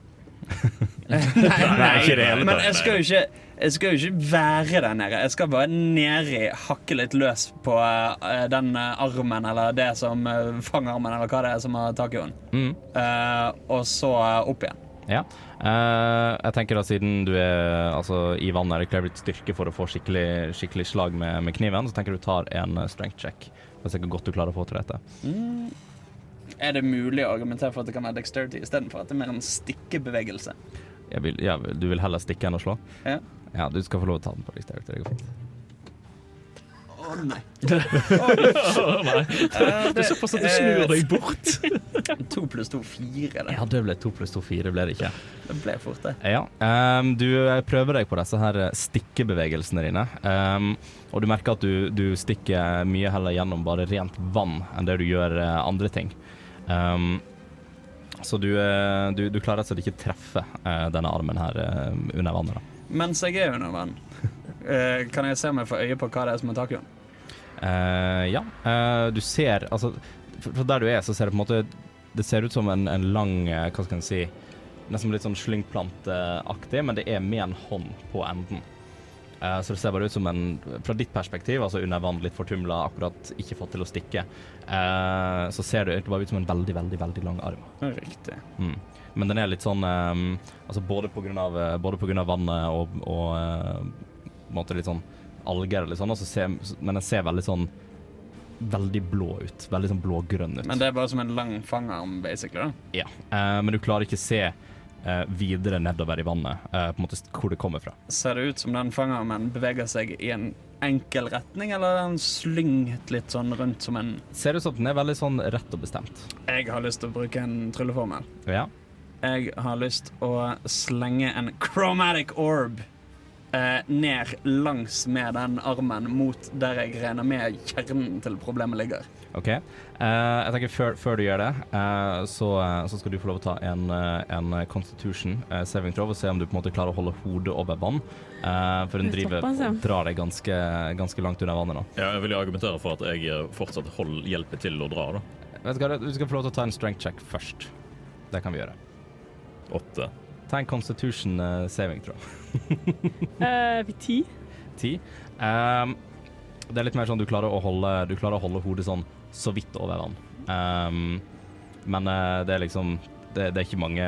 nei, nei. ikke i det hele Men jeg skal jo ikke jeg skal jo ikke være der nede. Jeg skal bare nedi, hakke litt løs på eh, den eh, armen eller det som uh, fangarmen, eller hva det er som har tak i henne. mm. Uh, og så eh, opp igjen. Ja. Uh, jeg tenker da siden du er altså, i vannet, det krever litt styrke for å få skikkelig, skikkelig slag med, med kniven, så tenker jeg du tar en eh, strength check. Det er sikkert godt du klarer å få til dette. Er det mulig å argumentere for at det kan være dexterity istedenfor at det er mer en stikkebevegelse? Vil, ja, du vil heller stikke enn å slå? Ja. Ja, du skal få lov å ta den på dexterity. Det går fint. Å nei. Nei. Eh, Det er såpass at du snur deg bort. To pluss to, fire. Det, Ja, det ble to pluss to, fire, ble det ikke? det ble fort, det. Ja. Um, du eh, prøver deg på disse her eh, stikkebevegelsene dine. Um, og du merker at du, du stikker mye heller gjennom bare rent vann enn det du gjør eh, andre ting. Um, så du, eh, du, du klarer altså ikke treffe eh, denne armen her eh, under vannet. da. Mens jeg er under vann, Uh, kan jeg se om jeg får øye på hva det er som er tak Uh. Ja, Uh, du ser Altså, fra der du er, så ser det på en måte Det ser ut som en, en lang Hva skal en si Nesten litt sånn slyngplanteaktig, men det er med en hånd på enden. Uh, så det ser bare ut som en Fra ditt perspektiv, altså under vann, litt fortumla, akkurat ikke fått til å stikke, uh, så ser det egentlig bare ut som en veldig, veldig, veldig lang arm. Riktig. Mm. Men den er litt sånn um, Altså både på grunn av, både på vannet og, og uh, måte litt sånn alger eller sånn, og så men den ser veldig sånn Veldig blå ut. Veldig sånn blågrønn ut. Men det er bare som en lang fangarm, basically. da. ja. uh, men du klarer ikke se uh, videre nedover i vannet, uh, på en måte hvor det kommer fra. Ser det ut som den fangarmen beveger seg i en enkel retning, eller er den slynget litt sånn rundt som en Ser ut som den er veldig sånn rett og bestemt. Jeg har lyst til å bruke en trylleformel. Ja. Jeg har lyst å slenge en chromatic orb eh, ned langs med den armen mot der jeg regner med kjernen til problemet ligger. OK. Eh, jeg tenker før, før du gjør det, eh, så, eh, så skal du få lov å ta en, eh, en constitution eh, saving throw og se om du på en måte klarer å holde hodet over vann. Eh, for hun er driver og drar deg ganske, ganske langt under vannet nå. Ja, jeg vil argumentere for at jeg fortsatt hold, hjelper til å dra. da. Vet du hva, du skal få lov til å ta en strength check først. Det kan vi gjøre. Åtte. Ta en constitution uh, saving tror jeg. uh, ti. Ti. Um, det er litt mer sånn du klarer å holde, du klarer å holde hodet sånn så vidt over vann. Um, men uh, det er liksom det, det, er ikke mange,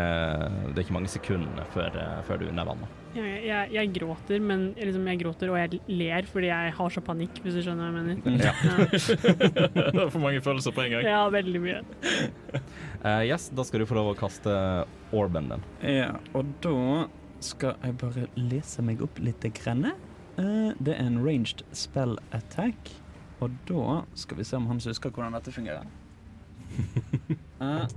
det er ikke mange sekundene før, eh, før du er under vannet. Jeg, jeg, jeg gråter, men liksom, jeg gråter og jeg ler fordi jeg har så panikk, hvis du skjønner hva jeg mener. Ja. det er for mange følelser på en gang. Ja, veldig mye. Uh, yes, da skal du få lov å kaste orben din. Ja, og da skal jeg bare lese meg opp litt. Grenne. Uh, det er en ranged spell attack. Og da skal vi se om han husker hvordan dette fungerer. Uh,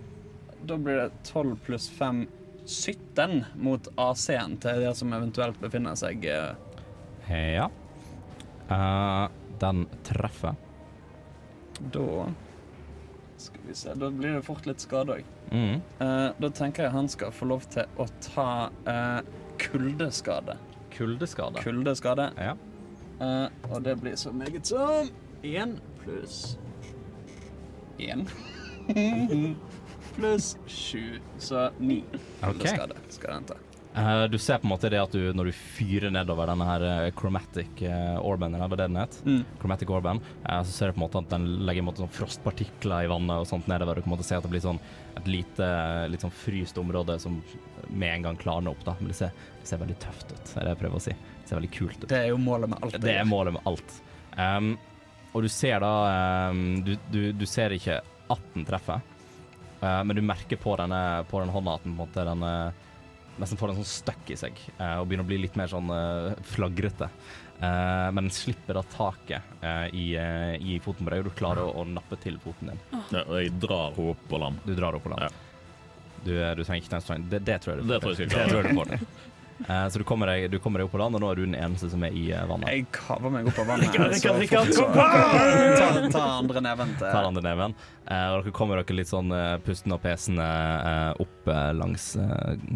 da blir det 12 pluss 5 17 mot AC-en til det som eventuelt befinner seg eh, Ja. Uh, den treffer. Da Skal vi se, da blir det fort litt skade òg. Mm. Uh, da tenker jeg han skal få lov til å ta uh, kuldeskade. Kuldeskade. Kuldeskade. Ja. Uh, og det blir så meget som én pluss én. pluss sju, så ni Okay. Skal, det, skal den ta. Uh, du ser på en måte det at du, når du fyrer nedover denne her eh, chromatic uh, orben, eller hva det den het, Mm. chromatic orben, uh, så ser du på en måte at den legger en måte sånn frostpartikler i vannet og sånt nedover. Du kan på en måte se at det blir sånn et lite, litt sånn fryst område som med en gang klarner opp, da. Men det ser, det ser veldig tøft ut, er det jeg prøver å si. Det ser veldig kult ut. Det er jo målet med alt. Det er målet med alt. Um, og du ser da um, du, du, du ser ikke at den treffer, uh, men du merker på denne på denne hånda at den på en måte den, uh, nesten får en sånn støkk i seg uh, og begynner å bli litt mer sånn uh, flagrete. Uh, men den slipper da taket i, i foten på deg, og du klarer å, å nappe til foten din. Ja, og jeg drar henne opp på land. Du drar opp på land. Ja. Du, du trenger ikke den strengen. Det, det tror jeg du Det får tror jeg til. skal klare. Det tror jeg du får Eh, så du kommer, deg, du kommer deg opp på land, og nå er du den eneste som er i uh, vannet. Jeg kaver meg opp av vannet. Rikard, Rikard, fort Rikard, så- Ta, ta andre neven til Ta andre neven. Uh, og dere kommer dere litt sånn uh, pustende og pesende opp langs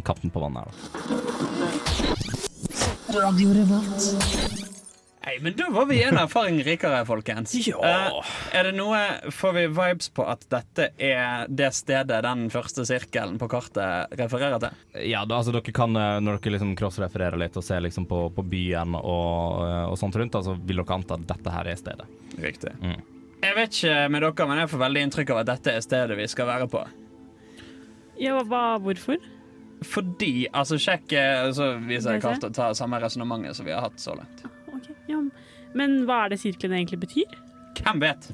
kanten på vannet. her, da. Radio Revolt. Nei, men da var vi en erfaring rikere, folkens. Ja. er det noe Får vi vibes på at dette er det stedet den første sirkelen på kartet refererer til? Ja, da, altså dere kan, eh, Når dere liksom crossrefererer litt og ser liksom på, på byen og, eh, og sånt rundt, så så vil dere anta at dette her er stedet. Riktig. Mm. Jeg vet ikke med dere, men jeg får veldig inntrykk av at dette er stedet vi skal være på. Ja, hva, hvorfor? Fordi Altså, sjekk eh, Så viser jeg kartet og tar samme resonnementet som vi har hatt så langt. Ok, ja. Men hva er det sirkelen egentlig betyr? Hvem vet?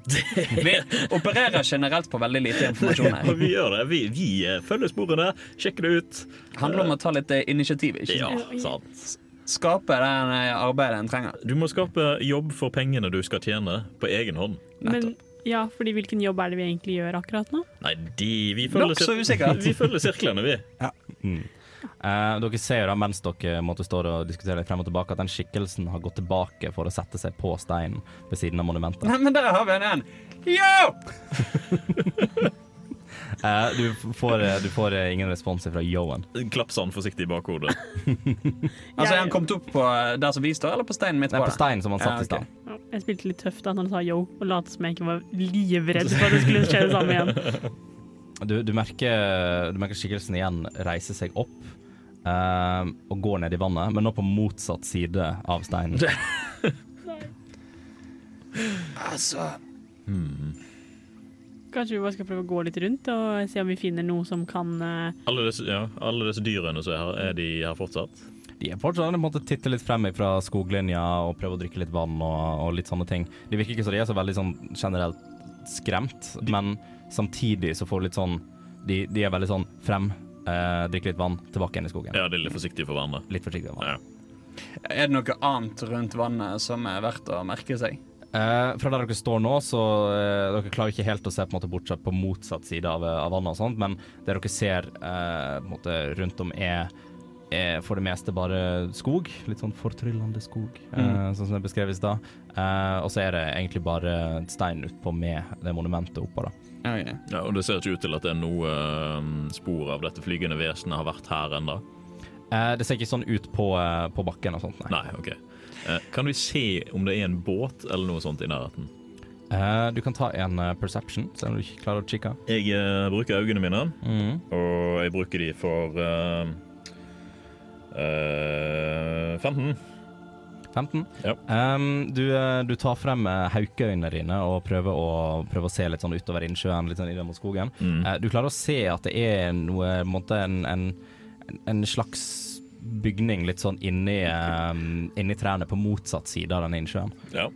Vi opererer generelt på veldig lite informasjon Ja, her. vi gjør det. Vi, vi eh, følger sporene, sjekker det ut. handler om å ta litt eh, initiativ. ikke Ja, sant? Skape den eh, arbeidet en trenger. Du må skape jobb for pengene du skal tjene, på egen hånd. Men ja, fordi hvilken jobb er det vi egentlig gjør akkurat nå? Nei, de, vi følger sirklene usikkert. Vi følger sirklene, vi. Eh, dere ser jo da mens dere måtte stå og diskutere frem og tilbake, at den skikkelsen har gått tilbake for å sette seg på steinen ved siden av monumentet. Nei, men der har vi en igjen. Yo! Eh, du, får, eh, du får eh, ingen respons fra Yoen. Klaps han forsiktig i bakhodet. Altså, Er han kommet opp på der som vi står, eller på steinen midt på Nei, på steinen som han Ja, satt i stad. Jeg spilte litt tøft da når han sa yo, og lot som jeg ikke var livredd for at det skulle skje det samme igjen. Du, du, merker, du merker skikkelsen igjen reise seg opp uh, og går ned i vannet, men nå på motsatt side av steinen. Altså, Kanskje vi bare skal prøve å gå litt rundt og se om vi finner noe som kan uh... Alle disse, ja, alle disse dyrene som er her, er de her fortsatt? De er fortsatt på en måte titte litt frem fra skoglinja og prøve å drikke litt vann og, og litt sånne ting. De virker ikke som de er så veldig sånn generelt skremt, men samtidig så får du litt sånn De, de er veldig sånn frem, eh, drikke litt vann, tilbake igjen i skogen. Ja, de er litt forsiktige for hverandre. Litt forsiktige for vannet. Ja. er det noe annet rundt vannet som er verdt å merke seg? Eh, fra der dere står nå, så eh, dere klarer ikke helt å se på, en måte, bortsett på motsatt side av, av vannet og sånt, men det dere ser eh, på en måte, rundt om er, er for det meste bare skog. Litt sånn fortryllende skog, eh, sånn som det beskreves da. Uh, og så er det egentlig bare stein utpå med det monumentet oppå, da. Okay. Ja, og det ser ikke ut til at det er noe uh, spor av dette flygende vesenet har vært her ennå. Eh, det ser ikke sånn ut på, på bakken og sånt, nei. Nei, OK. Eh, kan vi se om det er en båt eller noe sånt i nærheten? Uh, du kan ta en uh, perception, selv om du ikke klarer å kikke. Jeg uh, bruker øynene mine, mm. og jeg bruker de for eh, eh, 15. 15. Ja. Um, du, eh, du tar frem eh, haukeøynene dine og prøver å, prøver å se litt sånn utover innsjøen, litt sånn inn mot skogen. Mm. Uh, du klarer å se at det er noe, en, en, en slags bygning litt sånn inni, um, inni trærne på motsatt side av denne innsjøen. Ja.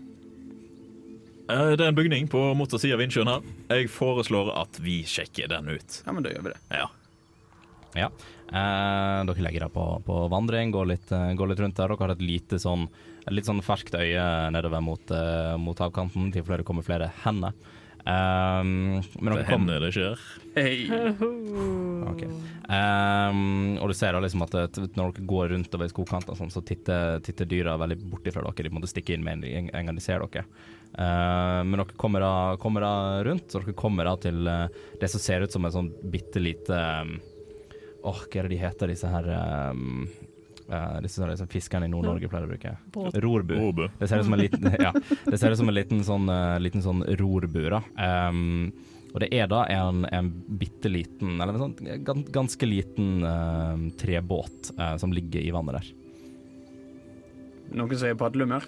Uh, Det er en bygning på motsatt side av innsjøen her. Jeg foreslår at vi sjekker den ut. Ja, men da gjør vi det. Ja. Ja. Eh, dere legger deg på, på vandring, går litt, eh, går litt rundt der. Dere har et lite sånn, et litt sånn ferskt øye nedover mot, eh, mot havkanten, til flere kommer flere hender. Um, men Det dere kom- hender det skjer. Hei. Ok. Um, og du ser da liksom at når dere går rundt over skogkanten, og sånn, så titter, titter dyra veldig bort fra dere. De måtte stikke inn med en, en gang de ser dere. Uh, men dere kommer da, kommer da rundt, og dere kommer da til eh, det som ser ut som en sånn bitte lite um, Åh, hva er det de heter, disse her um, uh, disse, disse fiskerne i Nord-Norge pleier å bruke? Rorbu. Robe. Det ser ut som en liten, ja, det ser ut som en liten sånn, uh, liten sånn rorbu, da. Um, og det er da en, en bitte liten, eller en sånn gan, ganske liten uh, trebåt uh, som ligger i vannet der. Noen som er padlehumør?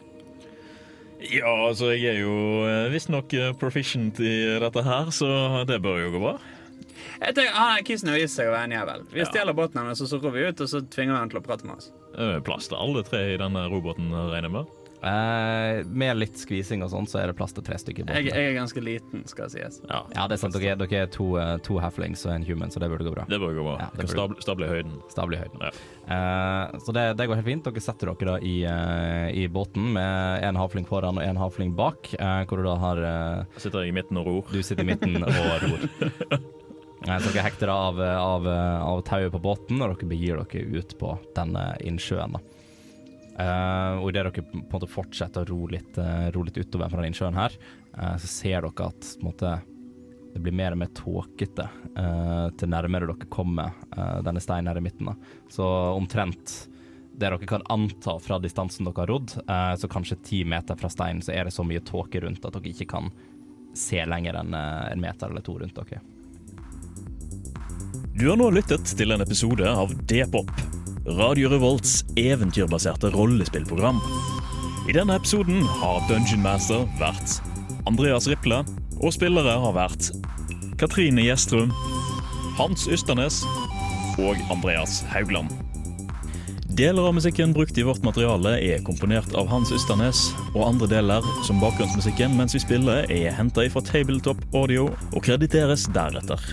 Ja, altså, jeg er jo visstnok proficient i dette her, så det bør jo gå bra. Jeg tenker, Han er kisen har vist seg å være en jævel. Vi Ja. stjeler båten hennes, så surrer vi ut, og så tvinger vi han til å prate med oss. Plass til alle tre i denne roboten, regner jeg med. Eh, med litt skvising og sånn, så er det plass til tre stykker. Jeg, jeg er ganske liten, skal sies. Ja, Ja, det er sant. Dere, er- dere er to, eh, to halflings og en human, så det burde gå bra. Det burde gå bra. Ja, det burde... bør- stable, i høyden. Stable i høyden. Ja. Eh, så det, det går helt fint. Dere setter dere da i, eh, i båten med en havfling foran og en havfling bak, eh, hvor du da har eh, Sitter jeg i midten og ror. Du sitter i midten og ror. Så dere hekter av, av, av tauet på båten, og dere begir dere ut på denne innsjøen. da. Eh, og idet dere på en måte fortsetter å ro litt, uh, ro litt utover fra innsjøen her, uh, så ser dere at måte, det blir mer og mer tåkete uh, til nærmere dere kommer denne steinen her i midten. da. Så omtrent det dere kan anta fra distansen dere har rodd, så kanskje ti meter fra steinen så er det så mye tåke rundt at dere ikke kan se lenger enn en meter eller to rundt dere. Du har nå lyttet til en episode av D-pop, Radio Revolts eventyrbaserte rollespillprogram. I denne episoden har Dungeon Master vært Andreas Riple, og spillere har vært Katrine Gjestrum, Hans Ysternes og Andreas Haugland. Deler av musikken brukt i vårt materiale er komponert av Hans Ysternes, og andre deler, som bakgrunnsmusikken mens vi spiller, er henta fra Tabletop Audio og krediteres deretter.